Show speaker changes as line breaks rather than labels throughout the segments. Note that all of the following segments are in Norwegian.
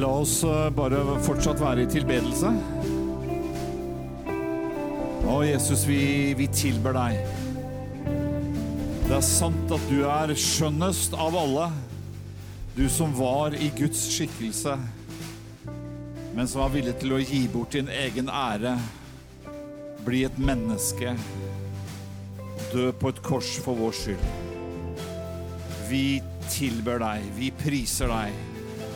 La oss eh, bare fortsatt være i tilbedelse. Å, Jesus, vi, vi tilber deg. Det er sant at du er skjønnest av alle. Du som var i Guds skikkelse, men som var villig til å gi bort din egen ære, bli et menneske, dø på et kors for vår skyld. Vi tilber deg, vi priser deg.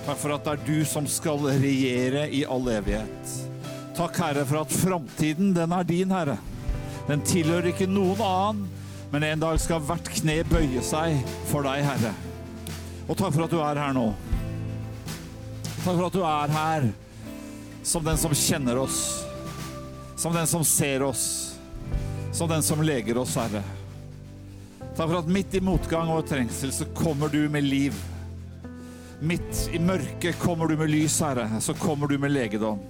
Takk for at det er du som skal regjere i all evighet. Takk, Herre, for at framtiden, den er din, Herre. Den tilhører ikke noen annen, men en dag skal hvert kne bøye seg for deg, Herre. Og takk for at du er her nå. Takk for at du er her som den som kjenner oss, som den som ser oss, som den som leger oss, Herre. Takk for at midt i motgang og trengsel så kommer du med liv. Midt i mørket kommer du med lys, Herre. Så kommer du med legedom.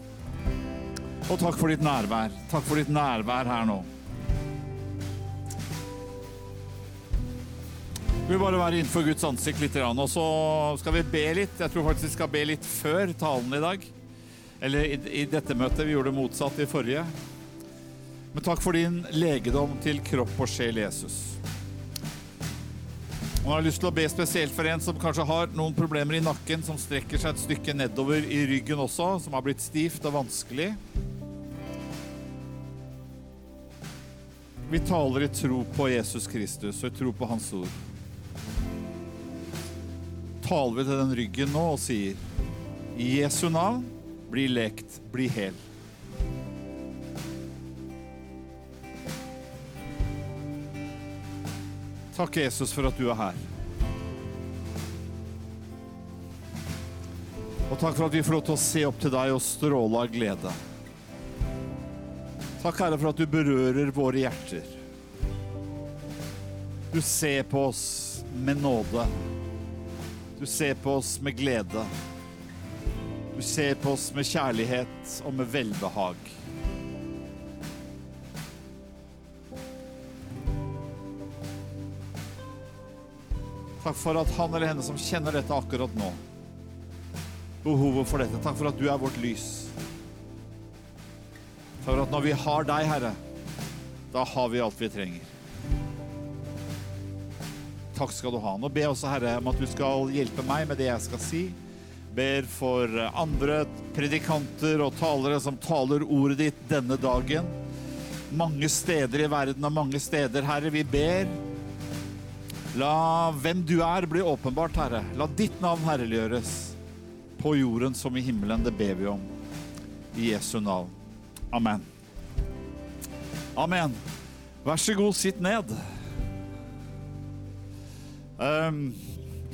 Og takk for ditt nærvær. Takk for ditt nærvær her nå. Vi vil bare være innenfor Guds ansikt litt, og så skal vi be litt. Jeg tror faktisk vi skal be litt før talen i dag. Eller i, i dette møtet. Vi gjorde det motsatt i forrige. Men takk for din legedom til kropp og sjel, Jesus. Og jeg har lyst til å be spesielt for en som kanskje har noen problemer i nakken, som strekker seg et stykke nedover i ryggen også, som har blitt stivt og vanskelig. Vi taler i tro på Jesus Kristus og i tro på Hans ord. Taler vi til den ryggen nå og sier i Jesu navn, bli lekt, bli hel. Takk, Jesus, for at du er her. Og takk for at vi får lov til å se opp til deg og stråle av glede. Takk, Herre, for at du berører våre hjerter. Du ser på oss med nåde. Du ser på oss med glede. Du ser på oss med kjærlighet og med velbehag. Takk for at han eller henne som kjenner dette akkurat nå, behovet for dette. Takk for at du er vårt lys. Takk for at når vi har deg, Herre, da har vi alt vi trenger. Takk skal du ha. Nå ber jeg også, Herre, om at du skal hjelpe meg med det jeg skal si. Ber for andre predikanter og talere som taler ordet ditt denne dagen. Mange steder i verden og mange steder, Herre, vi ber La hvem du er, bli åpenbart, Herre. La ditt navn herliggjøres på jorden som i himmelen. Det ber vi om. I Jesu navn. Amen. Amen. Vær så god, sitt ned. Um,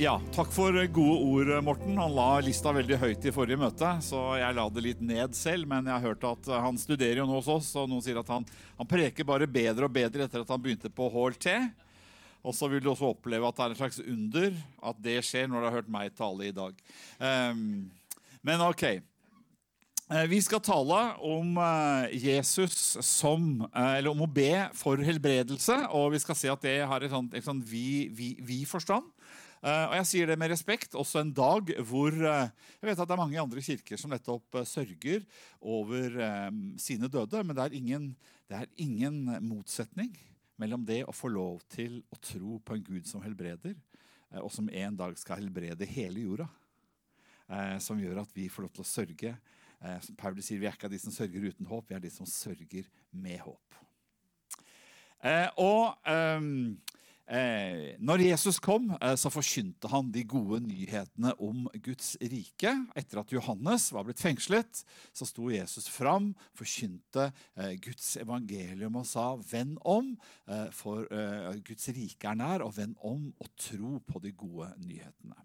ja, takk for gode ord, Morten. Han la lista veldig høyt i forrige møte, så jeg la det litt ned selv. Men jeg har hørt at han studerer jo nå hos oss, og noen sier at han, han preker bare bedre og bedre etter at han begynte på HLT. Og så vil du også oppleve at det er en slags under at det skjer når du har hørt meg tale i dag. Um, men ok. Vi skal tale om Jesus som Eller om å be for helbredelse. Og vi skal se at det har en sånn vi-forstand. Vi, vi og jeg sier det med respekt. Også en dag hvor Jeg vet at det er mange andre kirker som nettopp sørger over sine døde, men det er ingen, det er ingen motsetning mellom det å få lov til å tro på en Gud som helbreder, eh, og som en dag skal helbrede hele jorda. Eh, som gjør at vi får lov til å sørge. Som Paulus sier vi er ikke de som sørger uten håp, vi er de som sørger med håp. Og Eh, når Jesus kom, eh, så forkynte han de gode nyhetene om Guds rike. Etter at Johannes var blitt fengslet, så sto Jesus fram, forkynte eh, Guds evangelium og sa 'venn om', eh, for eh, Guds rike er nær, og 'venn om' og tro på de gode nyhetene.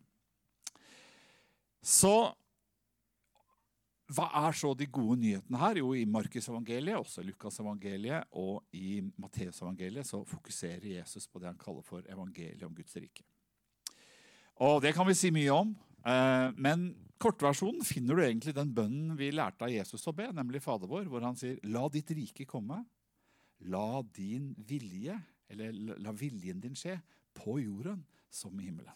Så hva er så de gode nyhetene her? Jo, I Markus evangeliet, også i Lukas evangeliet og i Matteusevangeliet så fokuserer Jesus på det han kaller for evangeliet om Guds rike. Og Det kan vi si mye om, eh, men kortversjonen finner du egentlig den bønnen vi lærte av Jesus å be, nemlig Fader vår, hvor han sier 'La ditt rike komme'. La din vilje, eller la viljen din skje, på jorden som i himmelen.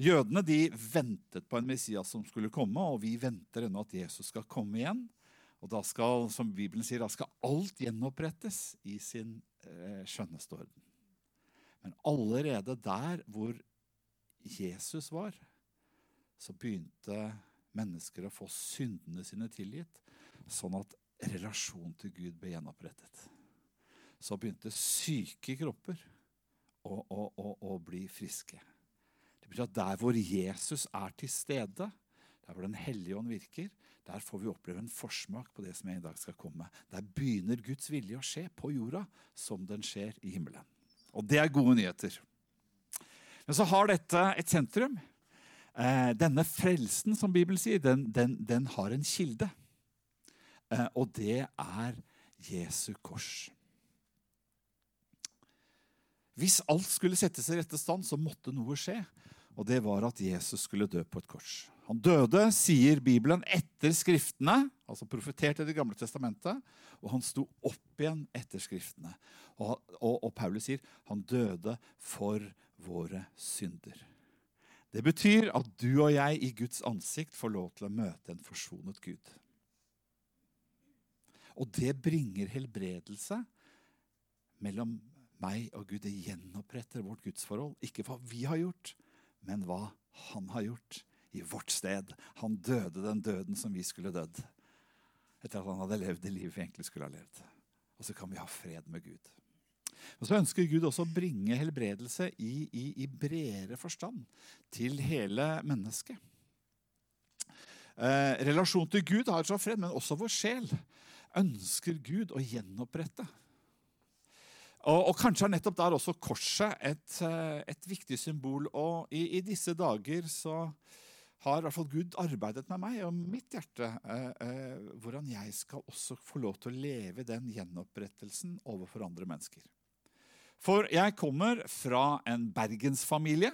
Jødene de ventet på en Messias som skulle komme, og vi venter ennå at Jesus skal komme igjen. Og da skal, som Bibelen sier, da skal alt gjenopprettes i sin eh, skjønneste orden. Men allerede der hvor Jesus var, så begynte mennesker å få syndene sine tilgitt, sånn at relasjonen til Gud ble gjenopprettet. Så begynte syke kropper å, å, å, å bli friske. Det betyr at der hvor Jesus er til stede, der hvor Den hellige ånd virker, der får vi oppleve en forsmak på det som jeg i dag skal komme. Der begynner Guds vilje å skje på jorda som den skjer i himmelen. Og det er gode nyheter. Men så har dette et sentrum. Eh, denne frelsen, som Bibelen sier, den, den, den har en kilde. Eh, og det er Jesu kors. Hvis alt skulle settes i rette stand, så måtte noe skje. Og det var at Jesus skulle dø på et kors. Han døde, sier Bibelen, etter Skriftene, altså profetert i Det gamle testamentet, og han sto opp igjen etter Skriftene. Og, og, og Paulus sier han døde for våre synder. Det betyr at du og jeg i Guds ansikt får lov til å møte en forsonet Gud. Og det bringer helbredelse mellom meg og Gud. Det gjenoppretter vårt gudsforhold. Ikke hva vi har gjort, men hva han har gjort i vårt sted. Han døde den døden som vi skulle dødd. Etter at han hadde levd det livet vi egentlig skulle ha levd. Og så kan vi ha fred med Gud. Og Så ønsker Gud også å bringe helbredelse i, i, i bredere forstand til hele mennesket. Eh, relasjon til Gud har så fred, men også vår sjel ønsker Gud å gjenopprette. Og, og, Kanskje er nettopp der også korset et, eh, et viktig symbol. Og i, i, disse dager så har i hvert fall Gud arbeidet med meg og mitt hjerte eh, eh, hvordan jeg skal også få lov til å leve den gjenopprettelsen overfor andre mennesker. For jeg kommer fra en bergensfamilie.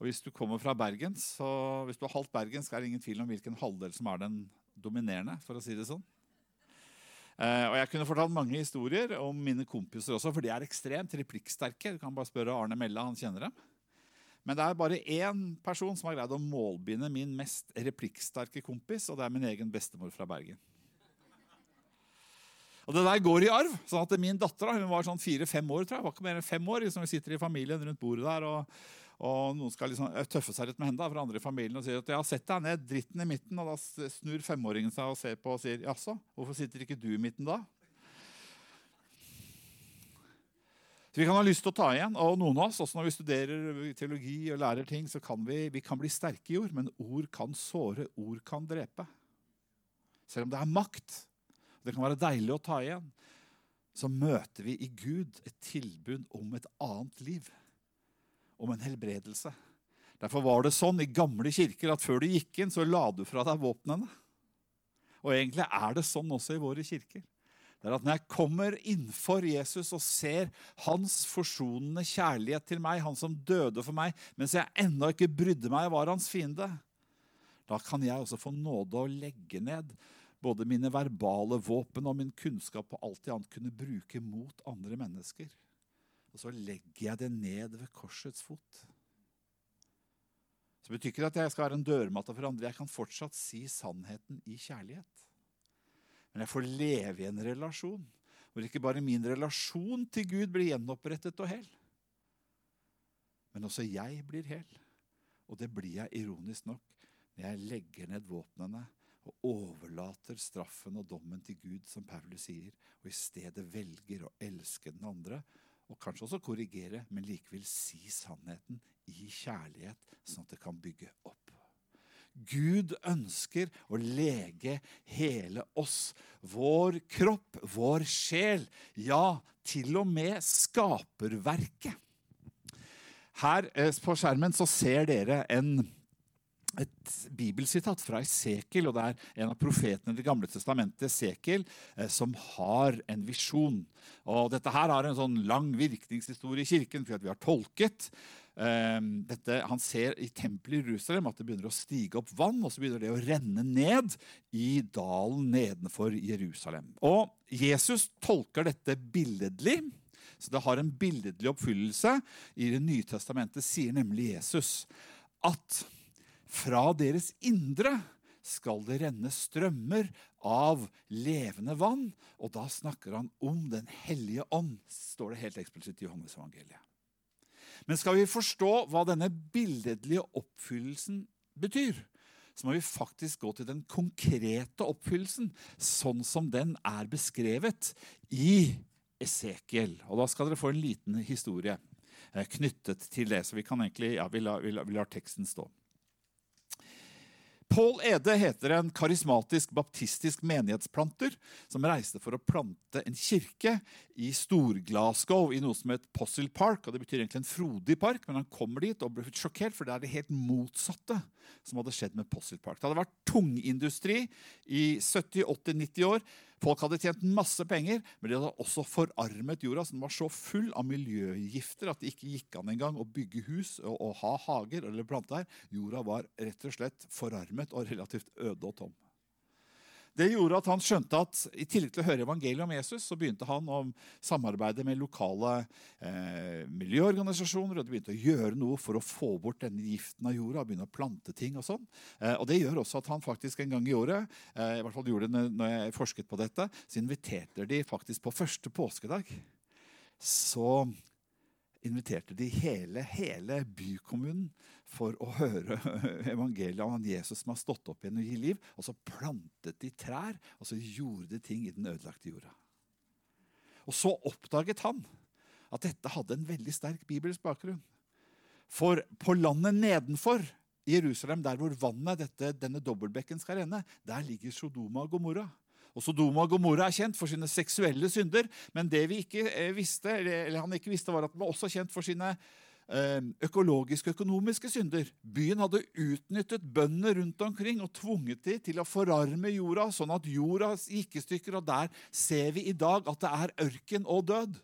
Og hvis du kommer fra Bergen, så hvis du er halvt bergensk, er det ingen tvil om hvilken halvdel som er den dominerende. for å si det sånn. Eh, og Jeg kunne fortalt mange historier om mine kompiser også, for de er ekstremt replikksterke. Du kan bare spørre Arne Melle, han kjenner dem. Men det er bare én person som har greid å målbinde min mest replikksterke kompis, og det er min egen bestemor fra Bergen. Og Det der går i arv. sånn at Min datter hun var sånn fire-fem år. tror jeg, var ikke mer enn fem år, liksom Vi sitter i familien rundt bordet der, og, og noen skal liksom tøffe seg litt med henne da, fra andre i familien og sier at ja, sett deg ned, dritten i midten. Og da snur femåringen seg og ser på og sier jaså, hvorfor sitter ikke du i midten da? Så Vi kan ha lyst til å ta igjen. og Noen av oss, også når vi studerer teologi og lærer ting, så kan vi, vi kan bli sterke i ord, men ord kan såre, ord kan drepe. Selv om det er makt, og det kan være deilig å ta igjen, så møter vi i Gud et tilbud om et annet liv. Om en helbredelse. Derfor var det sånn i gamle kirker at før du gikk inn, så la du fra deg våpnene. Og egentlig er det sånn også i våre kirker det er at når jeg kommer innenfor Jesus og ser hans forsonende kjærlighet til meg, han som døde for meg, mens jeg ennå ikke brydde meg og var hans fiende, da kan jeg også få nåde å legge ned både mine verbale våpen og min kunnskap og alt det annet kunne bruke mot andre mennesker. Og så legger jeg det ned ved korsets fot. Så betyr ikke det at jeg skal være en dørmatte for andre. Jeg kan fortsatt si sannheten i kjærlighet. Men jeg får leve i en relasjon hvor ikke bare min relasjon til Gud blir gjenopprettet og hel, men også jeg blir hel. Og det blir jeg ironisk nok når jeg legger ned våpnene og overlater straffen og dommen til Gud, som Paulus sier, og i stedet velger å elske den andre, og kanskje også korrigere, men likevel si sannheten i kjærlighet, sånn at det kan bygge opp. Gud ønsker å lege hele oss. Vår kropp, vår sjel. Ja, til og med skaperverket. Her eh, på skjermen så ser dere en, et bibelsitat fra Esekiel. og Det er en av profetene i Det gamle testamentet, Esekiel, eh, som har en visjon. Og Dette her har en sånn lang virkningshistorie i kirken, fordi vi har tolket. Ehm, dette, han ser i tempelet i Jerusalem at det begynner å stige opp vann, og så begynner det å renne ned i dalen nedenfor Jerusalem. Og Jesus tolker dette billedlig Så det har en billedlig oppfyllelse. I Det nye testamentet sier nemlig Jesus at fra deres indre skal det renne strømmer av levende vann. Og da snakker han om Den hellige ånd, står det helt eksplisitt i Johannes evangeliet. Men skal vi forstå hva denne billedlige oppfyllelsen betyr, så må vi faktisk gå til den konkrete oppfyllelsen, sånn som den er beskrevet i Esekiel. Og Da skal dere få en liten historie eh, knyttet til det. Så vi kan egentlig, ja, vi lar, vi lar, vi lar teksten stå. Pål Ede heter en karismatisk baptistisk menighetsplanter som reiste for å plante en kirke i Stor-Glasgow i noe som het Possil Park. og Det betyr egentlig en frodig park, men han kommer dit og blir sjokkert, for det er det helt motsatte som hadde skjedd med Possil Park. Det hadde vært tungindustri i 70, 80, 90 år. Folk hadde tjent masse penger, men de hadde også forarmet jorda. så Den var så full av miljøgifter at det ikke gikk an engang å bygge hus og, og ha hager eller plante her. Jorda var rett og slett forarmet og relativt øde og tom. Det gjorde at han skjønte at i tillegg til å høre evangeliet om Jesus, så begynte han å samarbeide med lokale eh, miljøorganisasjoner. og de begynte å gjøre noe for å få bort denne giften av jorda. begynne å plante ting og sånn. Eh, og Det gjør også at han faktisk en gang i året eh, i hvert fall gjorde det når jeg forsket på dette, så inviterte de faktisk på første påskedag. Så inviterte de hele, hele bykommunen for å høre evangeliet om Jesus som har stått opp igjen og gir liv. Og så plantet de trær, og så gjorde de ting i den ødelagte jorda. Og så oppdaget han at dette hadde en veldig sterk bibelsk bakgrunn. For på landet nedenfor Jerusalem, der hvor vannet, dette, denne dobbeltbekken skal renne, der ligger Sodoma og Gomorra. Og Sodoma og Gomorra er kjent for sine seksuelle synder, men det vi ikke eh, visste, eller han ikke visste, var at den var også kjent for sine økologiske og økonomiske synder. Byen hadde utnyttet bøndene rundt omkring og tvunget dem til å forarme jorda, sånn at jorda gikk i stykker. Og der ser vi i dag at det er ørken og død.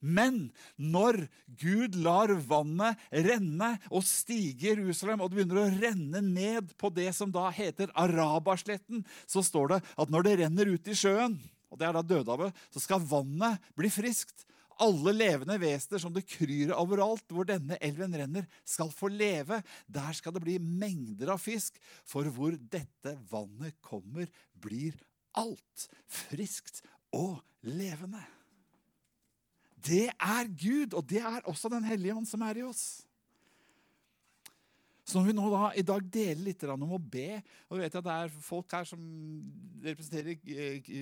Men når Gud lar vannet renne og stige Jerusalem, og det begynner å renne ned på det som da heter Arabasletten, så står det at når det renner ut i sjøen, og det er da Dødehavet, så skal vannet bli friskt. Alle levende vesener som det kryr overalt hvor denne elven renner, skal få leve. Der skal det bli mengder av fisk, for hvor dette vannet kommer, blir alt friskt og levende. Det er Gud, og det er også Den hellige ånd som er i oss. Så når vi nå da, i dag deler litt om å be og vi vet at Det er folk her som representerer eh,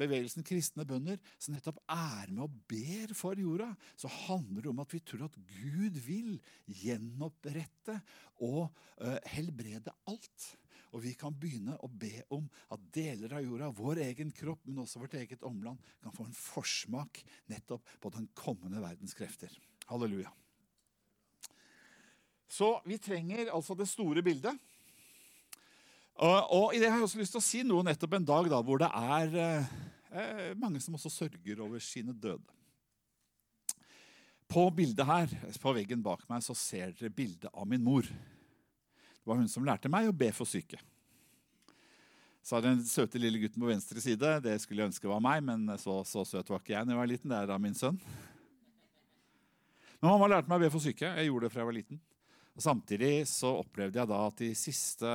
bevegelsen kristne bønder, som nettopp er med og ber for jorda. Så handler det om at vi tror at Gud vil gjenopprette og uh, helbrede alt. Og vi kan begynne å be om at deler av jorda, vår egen kropp, men også vårt eget omland, kan få en forsmak nettopp på den kommende verdens krefter. Halleluja. Så vi trenger altså det store bildet. Og i det har jeg også lyst til å si noe nettopp en dag da, hvor det er eh, mange som også sørger over sine døde. På bildet her, på veggen bak meg så ser dere bildet av min mor. Det var hun som lærte meg å be for syke. Så har den søte lille gutten på venstre side. Det skulle jeg ønske var meg, men så, så søt var ikke jeg da jeg var liten. Det er da min sønn. Men mamma lærte meg å be for syke. Jeg gjorde det fra jeg var liten. Og Samtidig så opplevde jeg da at de siste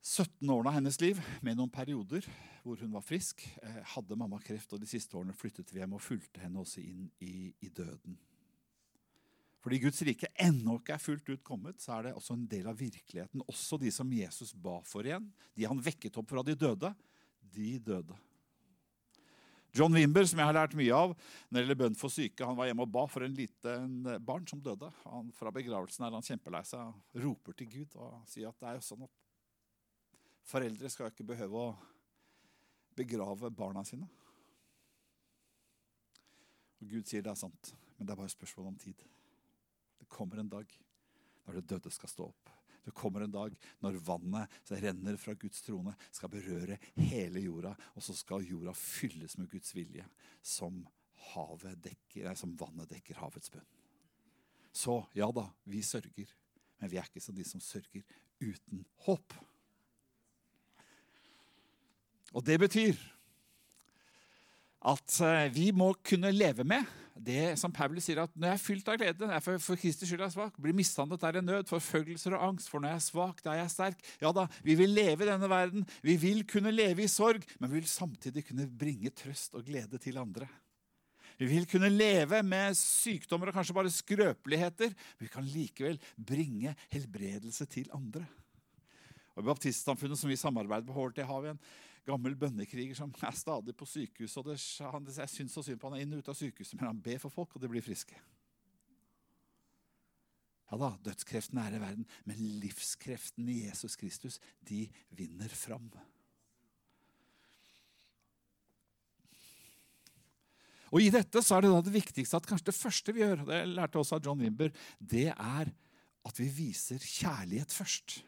17 årene av hennes liv, med noen perioder hvor hun var frisk, eh, hadde mamma kreft. Og de siste årene flyttet vi hjem og fulgte henne også inn i, i døden. Fordi Guds rike ennå ikke er fullt ut kommet, så er det også en del av virkeligheten. Også de som Jesus ba for igjen, de han vekket opp fra de døde, de døde. John Wimber, som jeg har lært mye av når det gjelder bønn for syke, han var hjemme og ba for en liten barn som døde. Han, fra begravelsen er han kjempelei seg og roper til Gud og sier at det er jo sånn at foreldre skal ikke behøve å begrave barna sine. Og Gud sier det er sant, men det er bare et spørsmål om tid. Det kommer en dag når det døde skal stå opp. Det kommer en dag når vannet som renner fra Guds trone, skal berøre hele jorda, og så skal jorda fylles med Guds vilje, som, dekker, nei, som vannet dekker havets bunn. Så ja da, vi sørger, men vi er ikke som de som sørger uten håp. Og det betyr at eh, vi må kunne leve med det som Paulus sier, at når jeg er fylt av glede, er for, for Kristi skyld er jeg svak, blir mishandlet er det nød, forfølgelser og angst, for når jeg er svak, da er jeg sterk. Ja da, vi vil leve i denne verden, vi vil kunne leve i sorg, men vi vil samtidig kunne bringe trøst og glede til andre. Vi vil kunne leve med sykdommer og kanskje bare skrøpeligheter, men vi kan likevel bringe helbredelse til andre. Og I baptistsamfunnet som vi samarbeider på HRT, har vi en gammel bønnekriger som er stadig på sykehus. og det, han, Jeg syns så synd på han er inn og ut av sykehuset, men han ber for folk, og de blir friske. Ja da, dødskreften er i verden, men livskreften i Jesus Kristus, de vinner fram. Og I dette så er det da det viktigste at kanskje det første vi gjør, det lærte også av John Wimber, det er at vi viser kjærlighet først.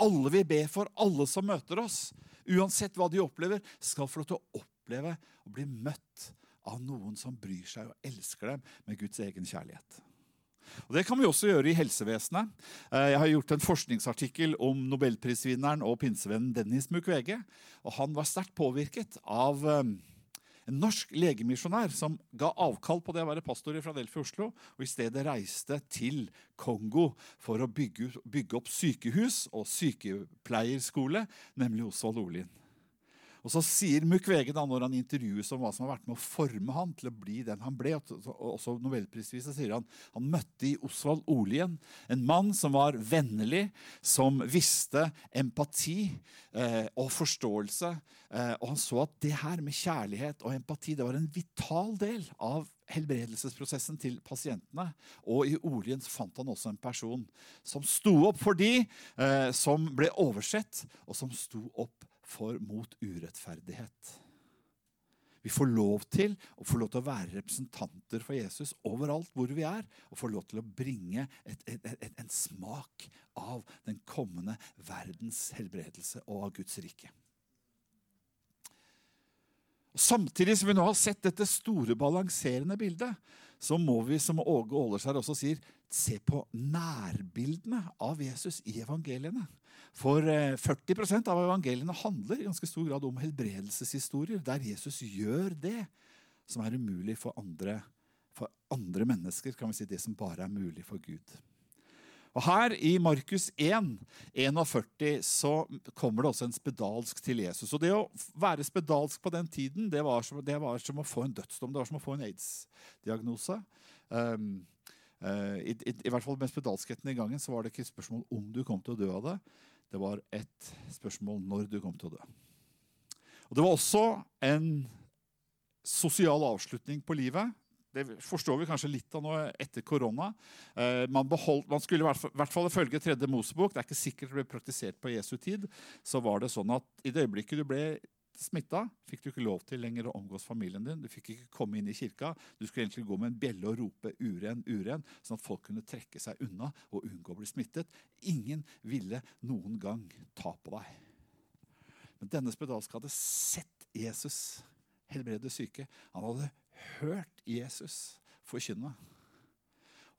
Alle vi ber for, alle som møter oss, uansett hva de opplever, skal få lov til å oppleve og bli møtt av noen som bryr seg og elsker dem med Guds egen kjærlighet. Og Det kan vi også gjøre i helsevesenet. Eh, jeg har gjort en forskningsartikkel om nobelprisvinneren og pinsevennen Dennis Mukwege. og Han var sterkt påvirket av eh, en norsk legemisjonær som ga avkall på det å være pastor i Fradelfia Oslo, og i stedet reiste til Kongo for å bygge, bygge opp sykehus og sykepleierskole, nemlig Osvald Olin. Og Så sier Mukwege da, når han intervjues om hva som har vært med å forme han til å bli den han ble, også også så sier han han møtte i Osvald Olien en mann som var vennlig, som visste empati eh, og forståelse. Eh, og han så at det her med kjærlighet og empati det var en vital del av helbredelsesprosessen til pasientene. Og i Olien fant han også en person som sto opp for de eh, som ble oversett, og som sto opp for mot urettferdighet. Vi får lov til å få lov til å være representanter for Jesus overalt hvor vi er, og få lov til å bringe et, et, et, en smak av den kommende verdens helbredelse og av Guds rike. Samtidig som vi nå har sett dette store, balanserende bildet, så må vi, som Åge Åleskjær også sier, se på nærbildene av Jesus i evangeliene. For 40 eh, av evangeliene handler i ganske stor grad om helbredelseshistorier, der Jesus gjør det som er umulig for andre, for andre mennesker. kan vi si Det som bare er mulig for Gud. Og Her i Markus 1, 41, så kommer det også en spedalsk til Jesus. Og Det å være spedalsk på den tiden det var, som, det var som å få en dødsdom. Det var som å få en aids-diagnose. Um, uh, i, i, i, hvert fall med spedalskheten i gangen så var det ikke et spørsmål om du kom til å dø av det. Det var et spørsmål når du kom til å dø. Og Det var også en sosial avslutning på livet. Det forstår vi kanskje litt av nå etter korona. Eh, man, beholdt, man, skulle i hvert fall ifølge tredje Mosebok, det er ikke sikkert det ble praktisert på Jesu tid, så var det sånn at i det øyeblikket du ble smitta, fikk du ikke lov til lenger å omgås familien din. Du fikk ikke komme inn i kirka. Du skulle egentlig gå med en bjelle og rope 'uren, uren', sånn at folk kunne trekke seg unna og unngå å bli smittet. Ingen ville noen gang ta på deg. Men denne spedalske hadde sett Jesus helbrede syke. Han hadde hørt Jesus forkynne.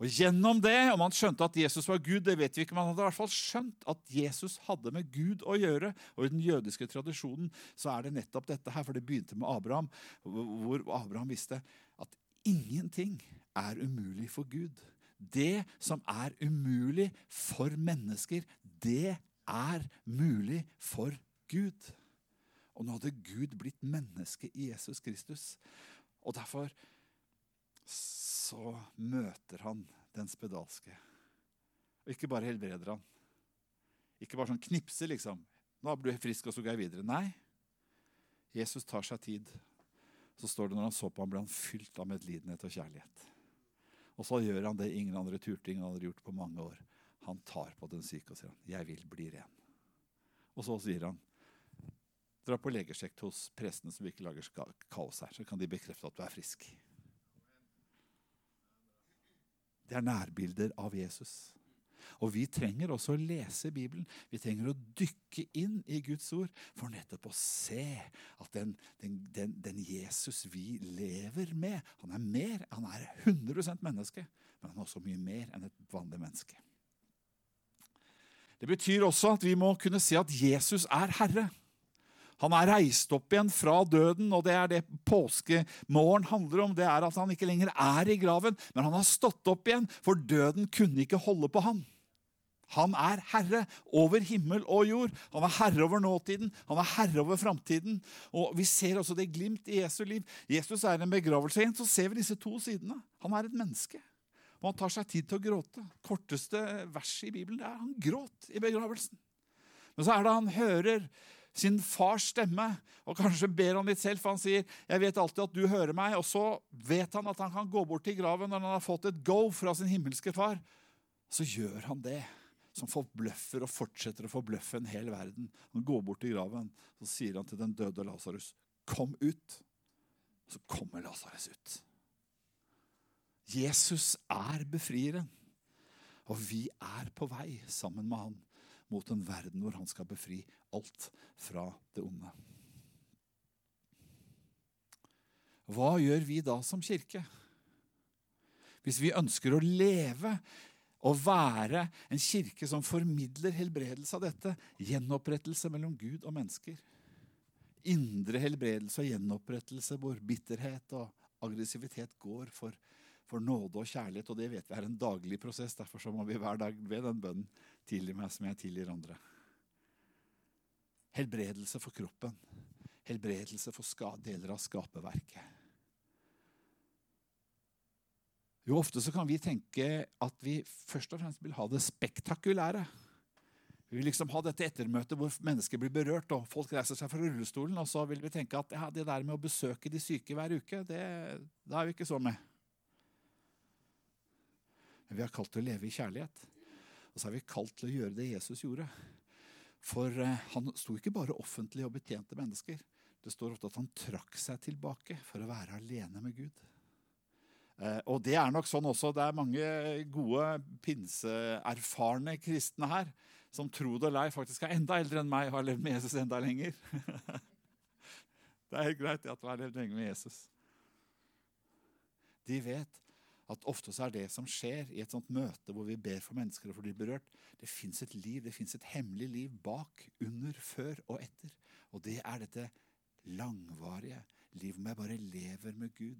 Og Gjennom det, om han skjønte at Jesus var Gud, det vet vi ikke, men han hadde i hvert fall skjønt at Jesus hadde med Gud å gjøre. Og I den jødiske tradisjonen så er det nettopp dette her, for det begynte med Abraham, hvor Abraham visste at ingenting er umulig for Gud. Det som er umulig for mennesker, det er mulig for Gud. Og nå hadde Gud blitt menneske i Jesus Kristus. Og derfor så møter han den spedalske. Og ikke bare helbreder han. Ikke bare sånn knipser, liksom. 'Nå blir du frisk, og så går jeg videre.' Nei. Jesus tar seg tid. Så står det når han så på ham, ble han fylt av medlidenhet og kjærlighet. Og så gjør han det ingen andre turte, ingen andre gjort på mange år. Han tar på den syke og sier han, 'Jeg vil bli ren'. Og så sier han, Dra på legesjekk hos prestene som ikke lager kaos her, så kan de bekrefte at du er frisk. Det er nærbilder av Jesus. Og vi trenger også å lese Bibelen. Vi trenger å dykke inn i Guds ord for nettopp å se at den, den, den, den Jesus vi lever med, han er mer, han er 100% menneske, men han er også mye mer enn et vanlig menneske. Det betyr også at vi må kunne se at Jesus er Herre. Han er reist opp igjen fra døden, og det er det påskemorgen handler om. Det er at han ikke lenger er i graven, men han har stått opp igjen, for døden kunne ikke holde på han. Han er herre over himmel og jord. Han er herre over nåtiden, han er herre over framtiden. Og vi ser også det glimt i Jesu liv. Jesus er en begravelse igjen, så ser vi disse to sidene. Han er et menneske. Og han tar seg tid til å gråte. Korteste verset i Bibelen det er han gråt i begravelsen. Men så er det han hører sin fars stemme, og kanskje ber han litt selv, for han sier, 'Jeg vet alltid at du hører meg', og så vet han at han kan gå bort til graven når han har fått et go fra sin himmelske far. Så gjør han det som forbløffer og fortsetter å forbløffe en hel verden. Han går bort til graven så sier han til den døde Lasarus, 'Kom ut.' Så kommer Lasarus ut. Jesus er befrieren, og vi er på vei sammen med han mot en verden hvor han skal befri alt fra det onde. Hva gjør vi da som kirke? Hvis vi ønsker å leve og være en kirke som formidler helbredelse av dette. Gjenopprettelse mellom Gud og mennesker. Indre helbredelse og gjenopprettelse hvor bitterhet og aggressivitet går for, for nåde og kjærlighet. Og det vet vi er en daglig prosess. Derfor så må vi hver dag be den bønnen tilgi meg som jeg tilgir andre. Helbredelse for kroppen. Helbredelse for deler av skaperverket. Jo, ofte så kan vi tenke at vi først og fremst vil ha det spektakulære. Vi vil liksom ha dette ettermøtet hvor mennesker blir berørt, og folk reiser seg fra rullestolen. Og så vil vi tenke at ja, det der med å besøke de syke hver uke, det, det er vi ikke så med. Men vi er kalt til å leve i kjærlighet. Og så er vi kalt til å gjøre det Jesus gjorde. For uh, han sto ikke bare offentlig og betjente mennesker. Det står ofte at han trakk seg tilbake for å være alene med Gud. Eh, og det er nok sånn også. Det er mange gode pinseerfarne kristne her som tro det eller ei faktisk er enda eldre enn meg og har levd med Jesus enda lenger. det er helt greit at du har levd lenge med Jesus. De vet at ofte så er det som skjer i et sånt møte hvor vi ber for mennesker og for de berørt, det fins et liv, det fins et hemmelig liv bak, under, før og etter. Og det er dette langvarige livet hvor jeg bare lever med Gud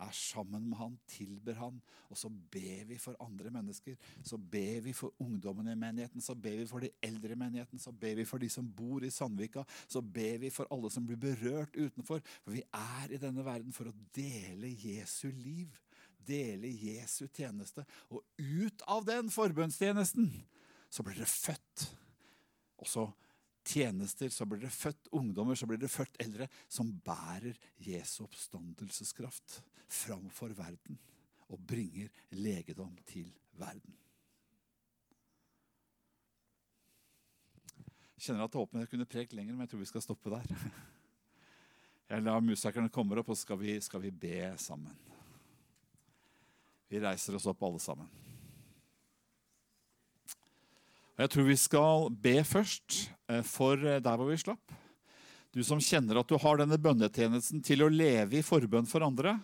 er sammen med han, tilber han, og så ber vi for andre mennesker. Så ber vi for ungdommene i menigheten, så ber vi for de eldre i menigheten, så ber vi for de som bor i Sandvika, så ber vi for alle som blir berørt utenfor. For vi er i denne verden for å dele Jesu liv, dele Jesu tjeneste. Og ut av den forbønnstjenesten så blir det født. også tjenester, så blir det født ungdommer, så blir det født eldre, som bærer Jesu oppstandelseskraft framfor verden og bringer legedom til verden. Jeg kjenner at det jeg kunne prekt lenger, men jeg tror vi skal stoppe der. Jeg lar musikerne komme opp, og så skal vi, skal vi be sammen. Vi reiser oss opp alle sammen. Og Jeg tror vi skal be først eh, for eh, der hvor vi slapp. Du som kjenner at du har denne bønnetjenesten til å leve i forbønn for andre.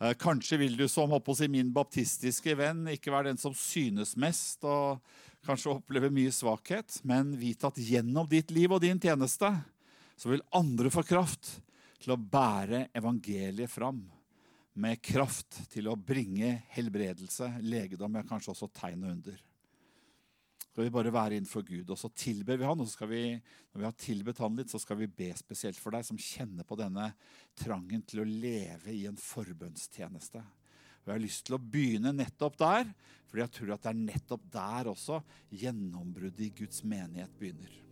Eh, kanskje vil du som si, min baptistiske venn ikke være den som synes mest og kanskje oppleve mye svakhet, men vite at gjennom ditt liv og din tjeneste så vil andre få kraft til å bære evangeliet fram. Med kraft til å bringe helbredelse, legedom, ja, kanskje også tegn og under skal vi bare være innenfor Gud. Og så tilber vi han, og så skal vi, når vi har tilbedt han litt, så skal vi be spesielt for deg som kjenner på denne trangen til å leve i en forbønnstjeneste. Og Jeg har lyst til å begynne nettopp der, fordi jeg tror at det er nettopp der også gjennombruddet i Guds menighet begynner.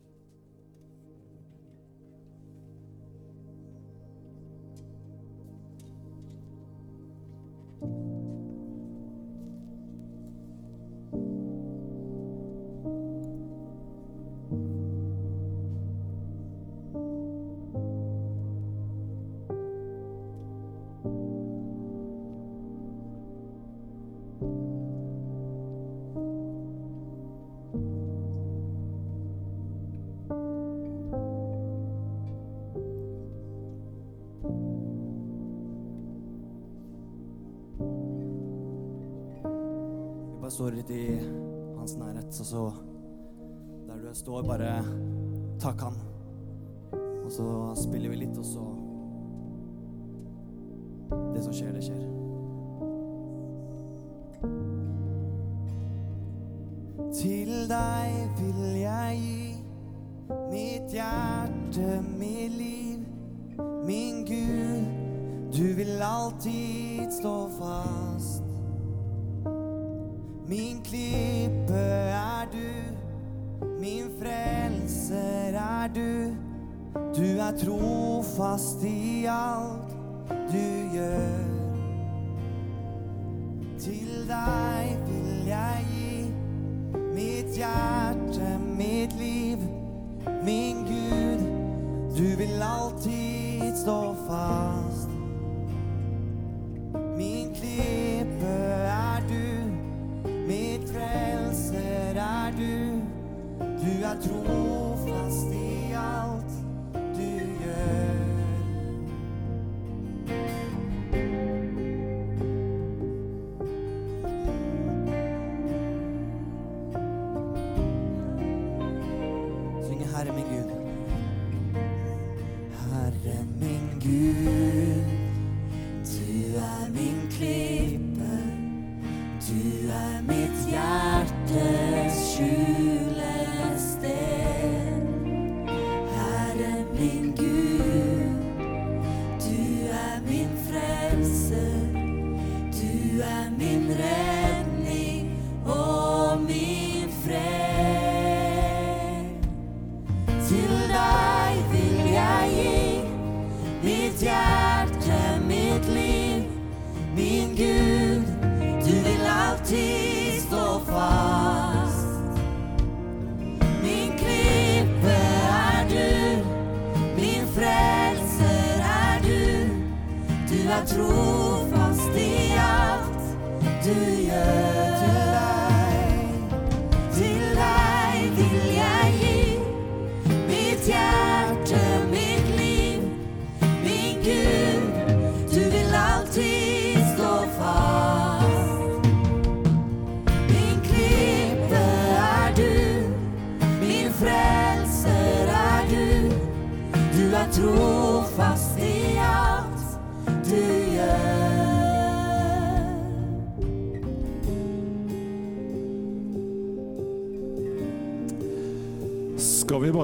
Står, bare takk han. Og så spiller vi litt, og så Det som skjer, det skjer. Til deg vil jeg gi mitt hjerte, mitt liv. Min Gud, du vil alltid stå fast. Min klippe er du. Du er trofast i alt du gjør. Til deg vil jeg gi mitt hjerte, mitt liv. Min Gud, du vil alltid stå fast. Min klippe er du, mitt frelser er du. Du er trofast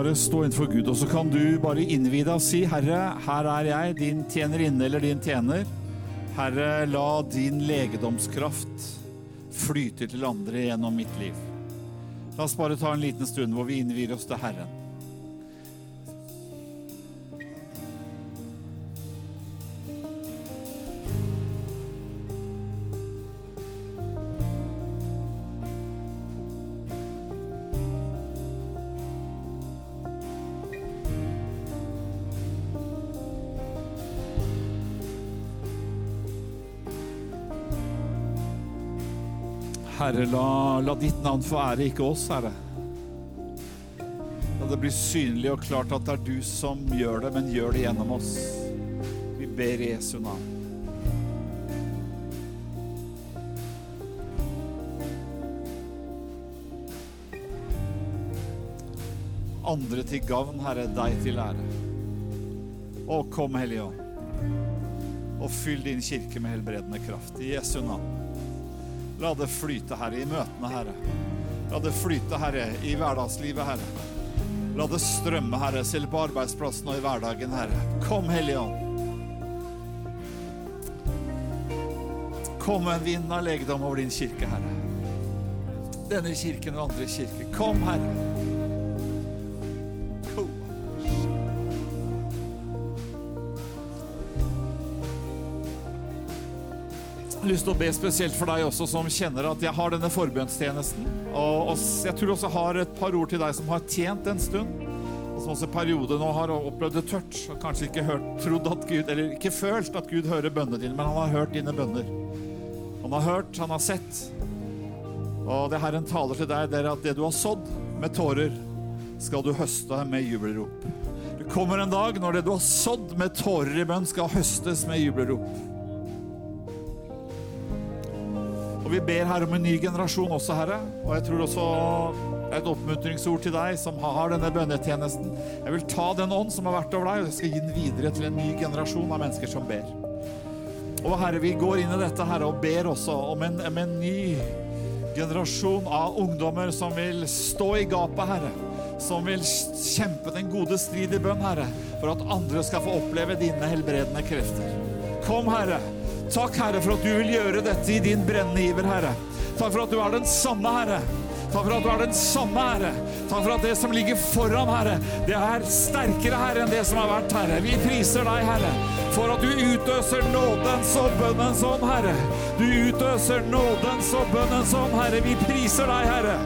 bare stå innenfor Gud, og så kan du bare innvie deg og si, Herre, her er jeg, din tjenerinne eller din tjener. Herre, la din legedomskraft flyte til andre gjennom mitt liv. La oss bare ta en liten stund hvor vi innvier oss til Herren. Herre, la, la ditt navn få ære, ikke oss, Herre. La det bli synlig og klart at det er du som gjør det, men gjør det gjennom oss. Vi ber Jesu navn. Andre til gavn, Herre, deg til ære. Å, kom, Hellige Ånd, og fyll din kirke med helbredende kraft. I Jesu navn. La det flyte, Herre, i møtene, Herre. La det flyte, Herre, i hverdagslivet, Herre. La det strømme, Herre, selv på arbeidsplassen og i hverdagen, Herre. Kom, Hellige Ånd. Kom en vind av legedom over din kirke, Herre. Denne kirken og andre kirker. Kom, Herre. Lyst til å be spesielt for deg også som kjenner at jeg har denne forbønnstjenesten. Og, jeg tror også har et par ord til deg som har tjent en stund. Og som også i periode nå har opplevd det tørt. Og kanskje ikke hørt, trodd at Gud, eller ikke følt at Gud hører bønnene dine, men han har hørt dine bønner. Han har hørt, han har sett. Og det Herren taler til deg, det er at det du har sådd med tårer, skal du høste med jubelrop. Det kommer en dag når det du har sådd med tårer i bønn, skal høstes med jubelrop. Og vi ber her om en ny generasjon også, Herre. Og jeg tror også et oppmuntringsord til deg som har denne bønnetjenesten. Jeg vil ta den ånd som har vært over deg, og jeg skal gi den videre til en ny generasjon av mennesker som ber. Og Herre, vi går inn i dette Herre, og ber også om en, om en ny generasjon av ungdommer som vil stå i gapet, Herre. Som vil kjempe den gode strid i bønn, Herre, for at andre skal få oppleve dine helbredende krefter. Kom, Herre. Takk, Herre, for at du vil gjøre dette i din brennende iver, Herre. Takk for at du er den samme, Herre. Takk for at du er den samme, Herre. Takk for at det som ligger foran, Herre, det er sterkere, Herre, enn det som har vært, Herre. Vi priser deg, Herre, for at du utøser nådens og bønnens ånd, Herre. Du utøser nådens og bønnens ånd, Herre. Vi priser deg, Herre.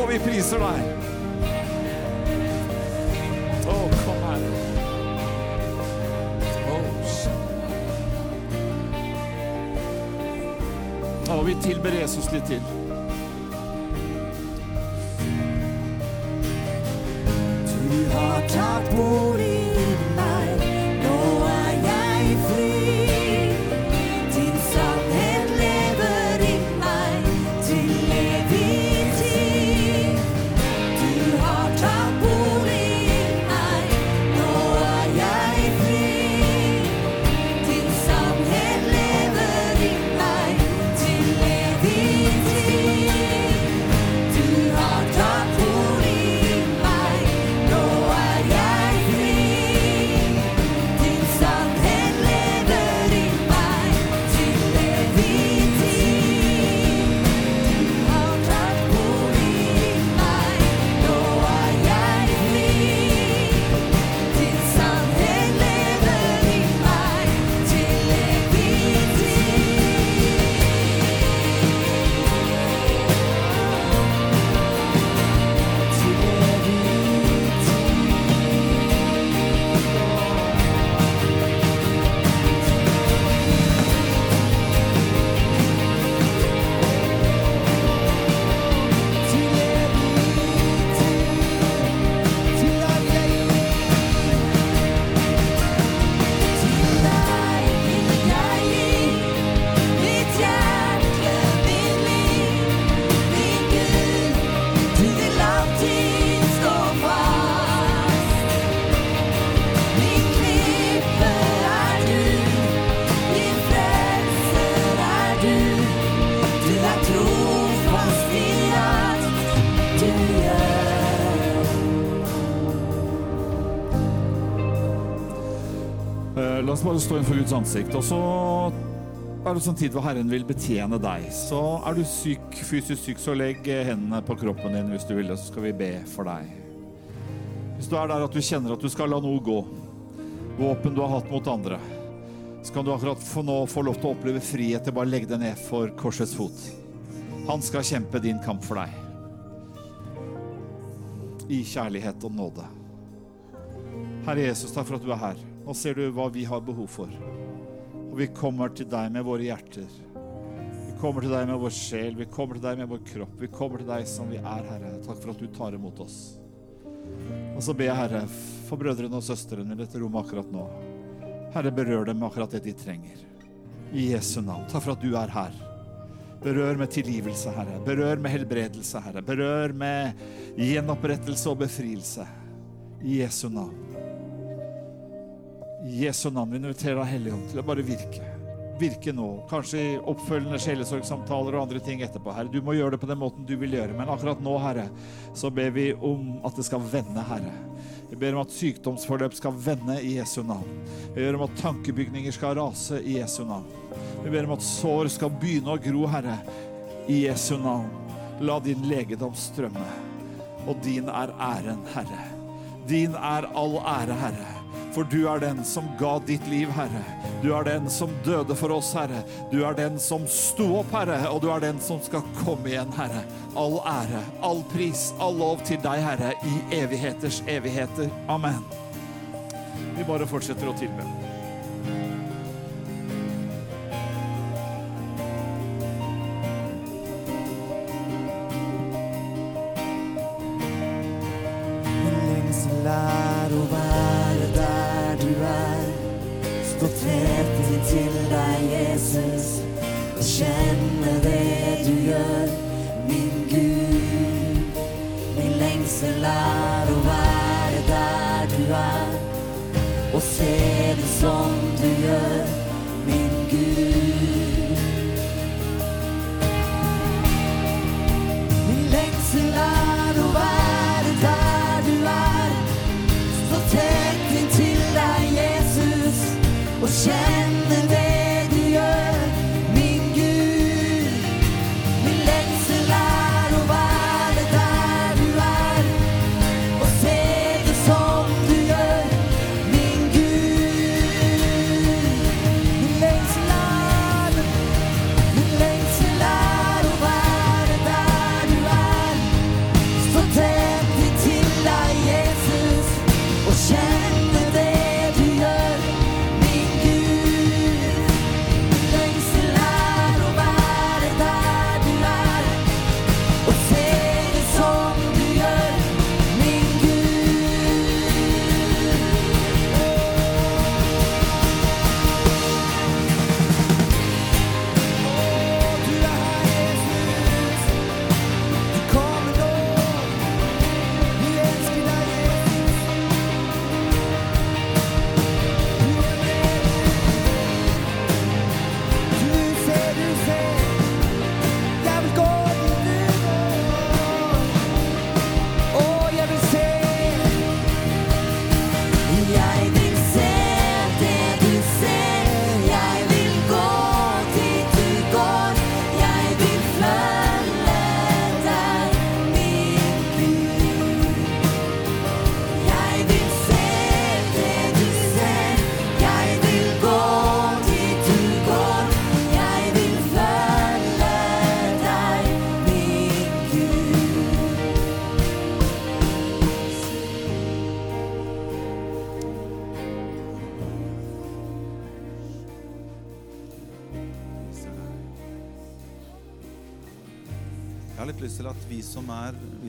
Og vi priser deg. Å, vi tilber Jesus litt til.
Du har tatt bolig Stå
innenfor Guds ansikt. Og så er det sånn tid hvor Herren vil betjene deg. Så er du syk, fysisk syk, så legg hendene på kroppen din hvis du vil det, så skal vi be for deg. Hvis du er der at du kjenner at du skal la noe gå, våpen du har hatt mot andre, så kan du akkurat få nå få lov til å oppleve frihet til bare å legge deg ned for korsets fot. Han skal kjempe din kamp for deg. I kjærlighet og nåde. Herre Jesus, takk for at du er her. Nå ser du hva vi har behov for. Og vi kommer til deg med våre hjerter. Vi kommer til deg med vår sjel. Vi kommer til deg med vår kropp. Vi kommer til deg som vi er, Herre. Takk for at du tar imot oss. Og så ber jeg, Herre, for brødrene og søstrene i dette rommet akkurat nå. Herre, berør dem med akkurat det de trenger. I Jesu navn. Takk for at du er her. Berør med tilgivelse, Herre. Berør med helbredelse, Herre. Berør med gjenopprettelse og befrielse. I Jesu navn. Jesu navn. Vi inviterer deg, Hellige Ånd, til å bare virke. Virke nå. Kanskje i oppfølgende sjelesorgsamtaler og andre ting etterpå, Herre. Du må gjøre det på den måten du vil gjøre. Men akkurat nå, Herre, så ber vi om at det skal vende, Herre. Vi ber om at sykdomsforløp skal vende i Jesu navn. Vi ber om at tankebygninger skal rase i Jesu navn. Vi ber om at sår skal begynne å gro, Herre, i Jesu navn. La din legedom strømme. Og din er æren, Herre. Din er all ære, Herre. For du er den som ga ditt liv, Herre. Du er den som døde for oss, Herre. Du er den som sto opp, Herre. Og du er den som skal komme igjen, Herre. All ære, all pris, all lov til deg, Herre, i evigheters evigheter. Amen. Vi bare fortsetter å tilbe.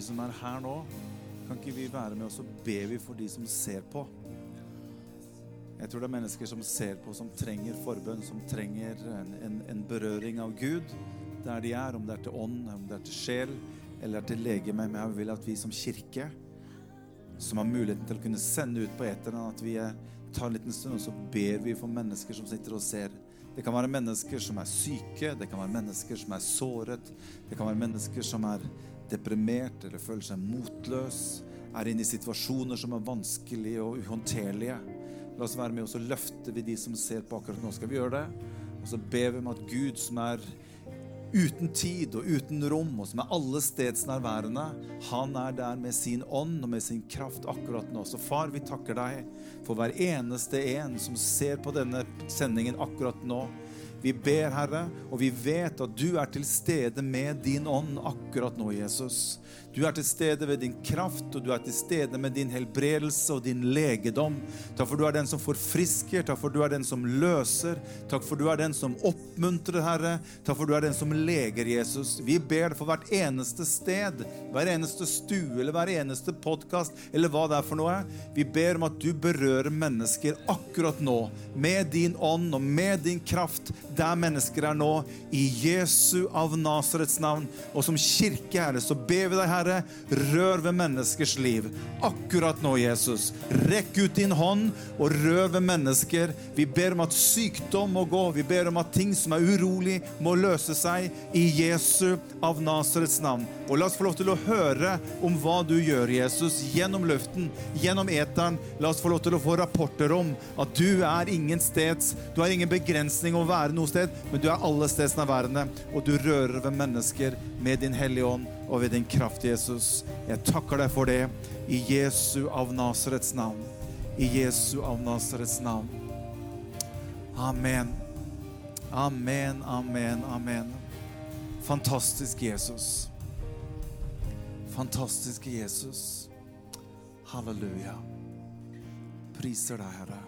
Som er her nå,
kan ikke vi være med oss og be vi for de som ser på. Jeg tror det er mennesker som ser på, som trenger forbønn, som trenger en, en, en berøring av Gud der de er, om det er til ånd, om det er til sjel eller til legeme. Men jeg vil at vi som kirke, som har muligheten til å kunne sende ut på eteren, at vi tar en liten stund og så ber vi for mennesker som sitter og ser. Det kan være mennesker som er syke, det kan være mennesker som er såret, det kan være mennesker som er deprimert eller føler seg motløs, er inne i situasjoner som er vanskelige og uhåndterlige. La oss være med, og så løfter vi de som ser på akkurat nå. Skal vi gjøre det? Og så ber vi om at Gud, som er uten tid og uten rom, og som er alle stedsnærværende, han er der med sin ånd og med sin kraft akkurat nå. Så far, vi takker deg for hver eneste en som ser på denne sendingen akkurat nå. Vi ber, Herre, og vi vet at du er til stede med din ånd akkurat nå, Jesus. Du er til stede ved din kraft, og du er til stede med din helbredelse og din legedom. Takk for du er den som forfrisker, takk for du er den som løser, takk for du er den som oppmuntrer, Herre. Takk for du er den som leger, Jesus. Vi ber for hvert eneste sted, hver eneste stue eller hver eneste podkast eller hva det er for noe. Vi ber om at du berører mennesker akkurat nå med din ånd og med din kraft der mennesker er nå, i Jesu av Nasarets navn. Og som kirke, Herre, så ber vi deg, Herre, rør ved menneskers liv. Akkurat nå, Jesus. Rekk ut din hånd og rør ved mennesker. Vi ber om at sykdom må gå. Vi ber om at ting som er urolig, må løse seg i Jesu av Nasarets navn. Og la oss få lov til å høre om hva du gjør, Jesus, gjennom luften, gjennom eteren. La oss få lov til å få rapporter om at du er ingen steds, du har ingen begrensning å være noe sted, men du er alle stedsnærværende, og du rører ved mennesker med din Hellige Ånd og ved din kraft, Jesus. Jeg takker deg for det i Jesu av Nasarets navn. I Jesu av Nasarets navn. Amen. Amen, amen, amen. Fantastisk Jesus. Fantastiske Jesus. Halleluja. Priser deg, Herre.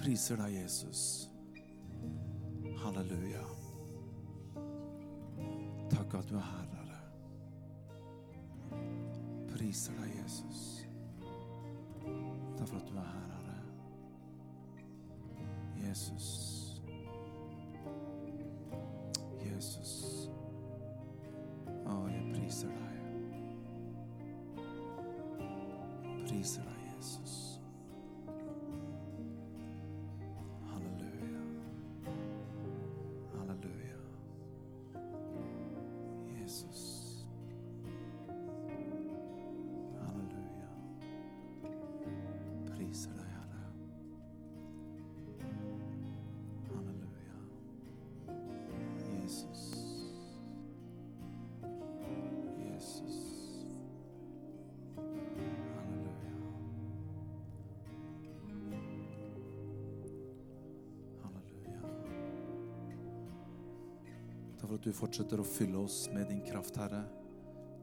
Priser deg, Jesus. Halleluja. Takk at du er her, Herre. Priser deg, Jesus. Takk for at du er her, Herre. Jesus. Jesus. Å, jeg priser deg. Priser deg, Jesus. For at du fortsetter å fylle oss med din kraft, Herre.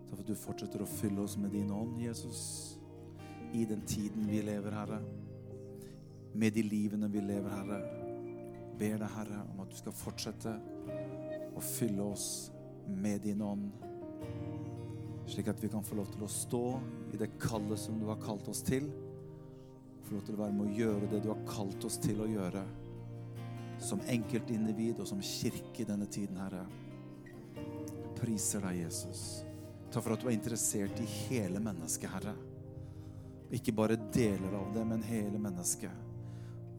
Takk for at du fortsetter å fylle oss med din ånd, Jesus. I den tiden vi lever, Herre. Med de livene vi lever, Herre. Ber deg, Herre, om at du skal fortsette å fylle oss med din ånd. Slik at vi kan få lov til å stå i det kallet som du har kalt oss til. Få lov til å være med å gjøre det du har kalt oss til å gjøre. Som enkeltindivid og som kirke i denne tiden, Herre. Priser deg, Jesus. Takk for at du er interessert i hele mennesket, Herre. Ikke bare deler av det, men hele mennesket.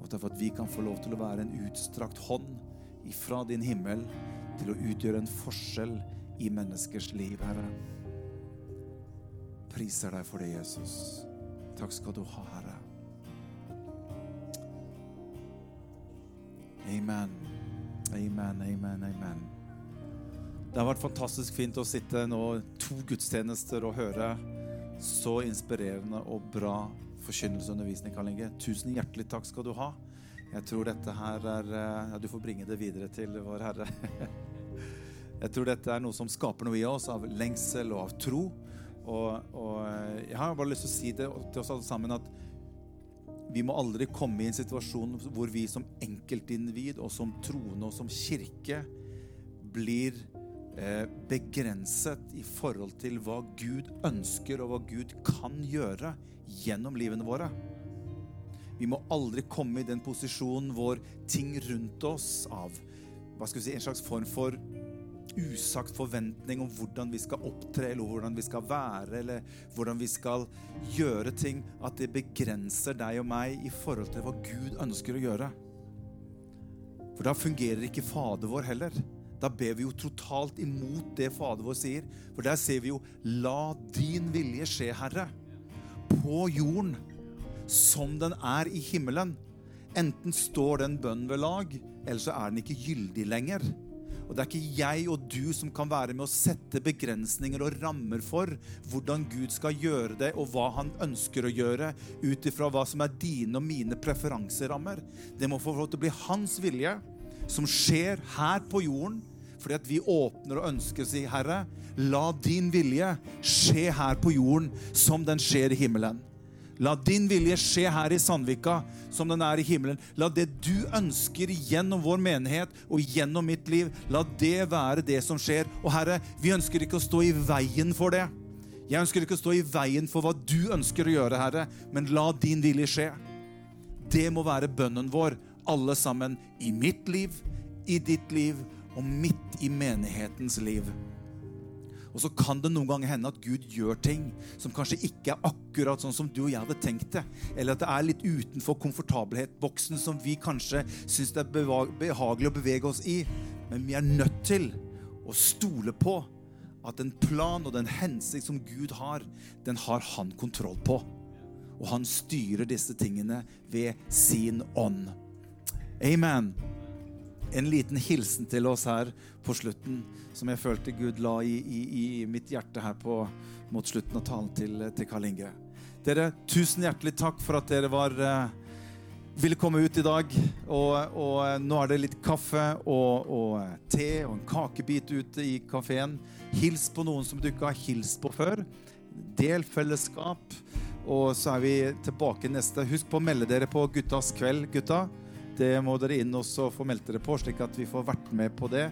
Og takk for at vi kan få lov til å være en utstrakt hånd ifra din himmel til å utgjøre en forskjell i menneskers liv, Herre. Priser deg for det, Jesus. Takk skal du ha, Herre. Amen. Amen, amen, amen. Det har vært fantastisk fint å sitte nå to gudstjenester og høre så inspirerende og bra forkynnelseundervisning, Karl Inge. Tusen hjertelig takk skal du ha. Jeg tror dette her er ja, Du får bringe det videre til vår Herre. Jeg tror dette er noe som skaper noe i oss av lengsel og av tro. Og, og jeg har bare lyst til å si det til oss alle sammen at vi må aldri komme i en situasjon hvor vi som enkeltindivid og som troende og som kirke blir eh, begrenset i forhold til hva Gud ønsker og hva Gud kan gjøre gjennom livene våre. Vi må aldri komme i den posisjonen hvor ting rundt oss av hva skal vi si, en slags form for usagt forventning om hvordan vi skal opptre, eller hvordan vi skal være, eller hvordan vi skal gjøre ting, at det begrenser deg og meg i forhold til hva Gud ønsker å gjøre. For da fungerer ikke Fader vår heller. Da ber vi jo totalt imot det Fader vår sier. For der ser vi jo 'La din vilje skje, Herre', på jorden som den er i himmelen. Enten står den bønnen ved lag, eller så er den ikke gyldig lenger. Og Det er ikke jeg og du som kan være med å sette begrensninger og rammer for hvordan Gud skal gjøre det, og hva han ønsker å gjøre, ut ifra hva som er dine og mine preferanserammer. Det må få lov til å bli hans vilje, som skjer her på jorden, fordi at vi åpner og ønsker å si, Herre, la din vilje skje her på jorden som den skjer i himmelen. La din vilje skje her i Sandvika som den er i himmelen. La det du ønsker gjennom vår menighet og gjennom mitt liv, la det være det som skjer. Og Herre, vi ønsker ikke å stå i veien for det. Jeg ønsker ikke å stå i veien for hva du ønsker å gjøre, Herre, men la din vilje skje. Det må være bønnen vår, alle sammen, i mitt liv, i ditt liv og midt i menighetens liv. Og så kan det noen ganger hende at Gud gjør ting som kanskje ikke er akkurat sånn som du og jeg hadde tenkt det. Eller at det er litt utenfor komfortabelhetsboksen som vi kanskje syns det er behagelig å bevege oss i. Men vi er nødt til å stole på at den plan og den hensikt som Gud har, den har han kontroll på. Og han styrer disse tingene ved sin ånd. Amen en liten hilsen til oss her på slutten, som jeg følte Gud la i, i, i mitt hjerte her på, mot slutten av talen til, til Karl Inge. Dere, tusen hjertelig takk for at dere var eh, ville komme ut i dag. Og, og nå er det litt kaffe og, og, te og en kakebit ute i kafeen. Hils på noen som du ikke har hilst på før. Del fellesskap. Og så er vi tilbake neste. Husk på å melde dere på Guttas kveld, gutta. Det må dere inn og få meldt dere på, slik at vi får vært med på det.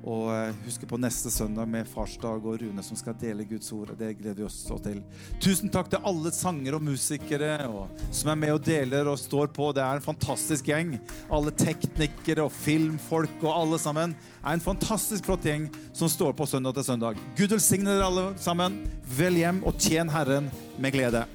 Og husk på neste søndag med farsdag og Rune som skal dele Guds ord. Det gleder vi oss så til. Tusen takk til alle sanger og musikere og, som er med og deler og står på. Det er en fantastisk gjeng. Alle teknikere og filmfolk og alle sammen er en fantastisk flott gjeng som står på søndag til søndag. Gud velsigne dere alle sammen. Vel hjem og tjen Herren med glede.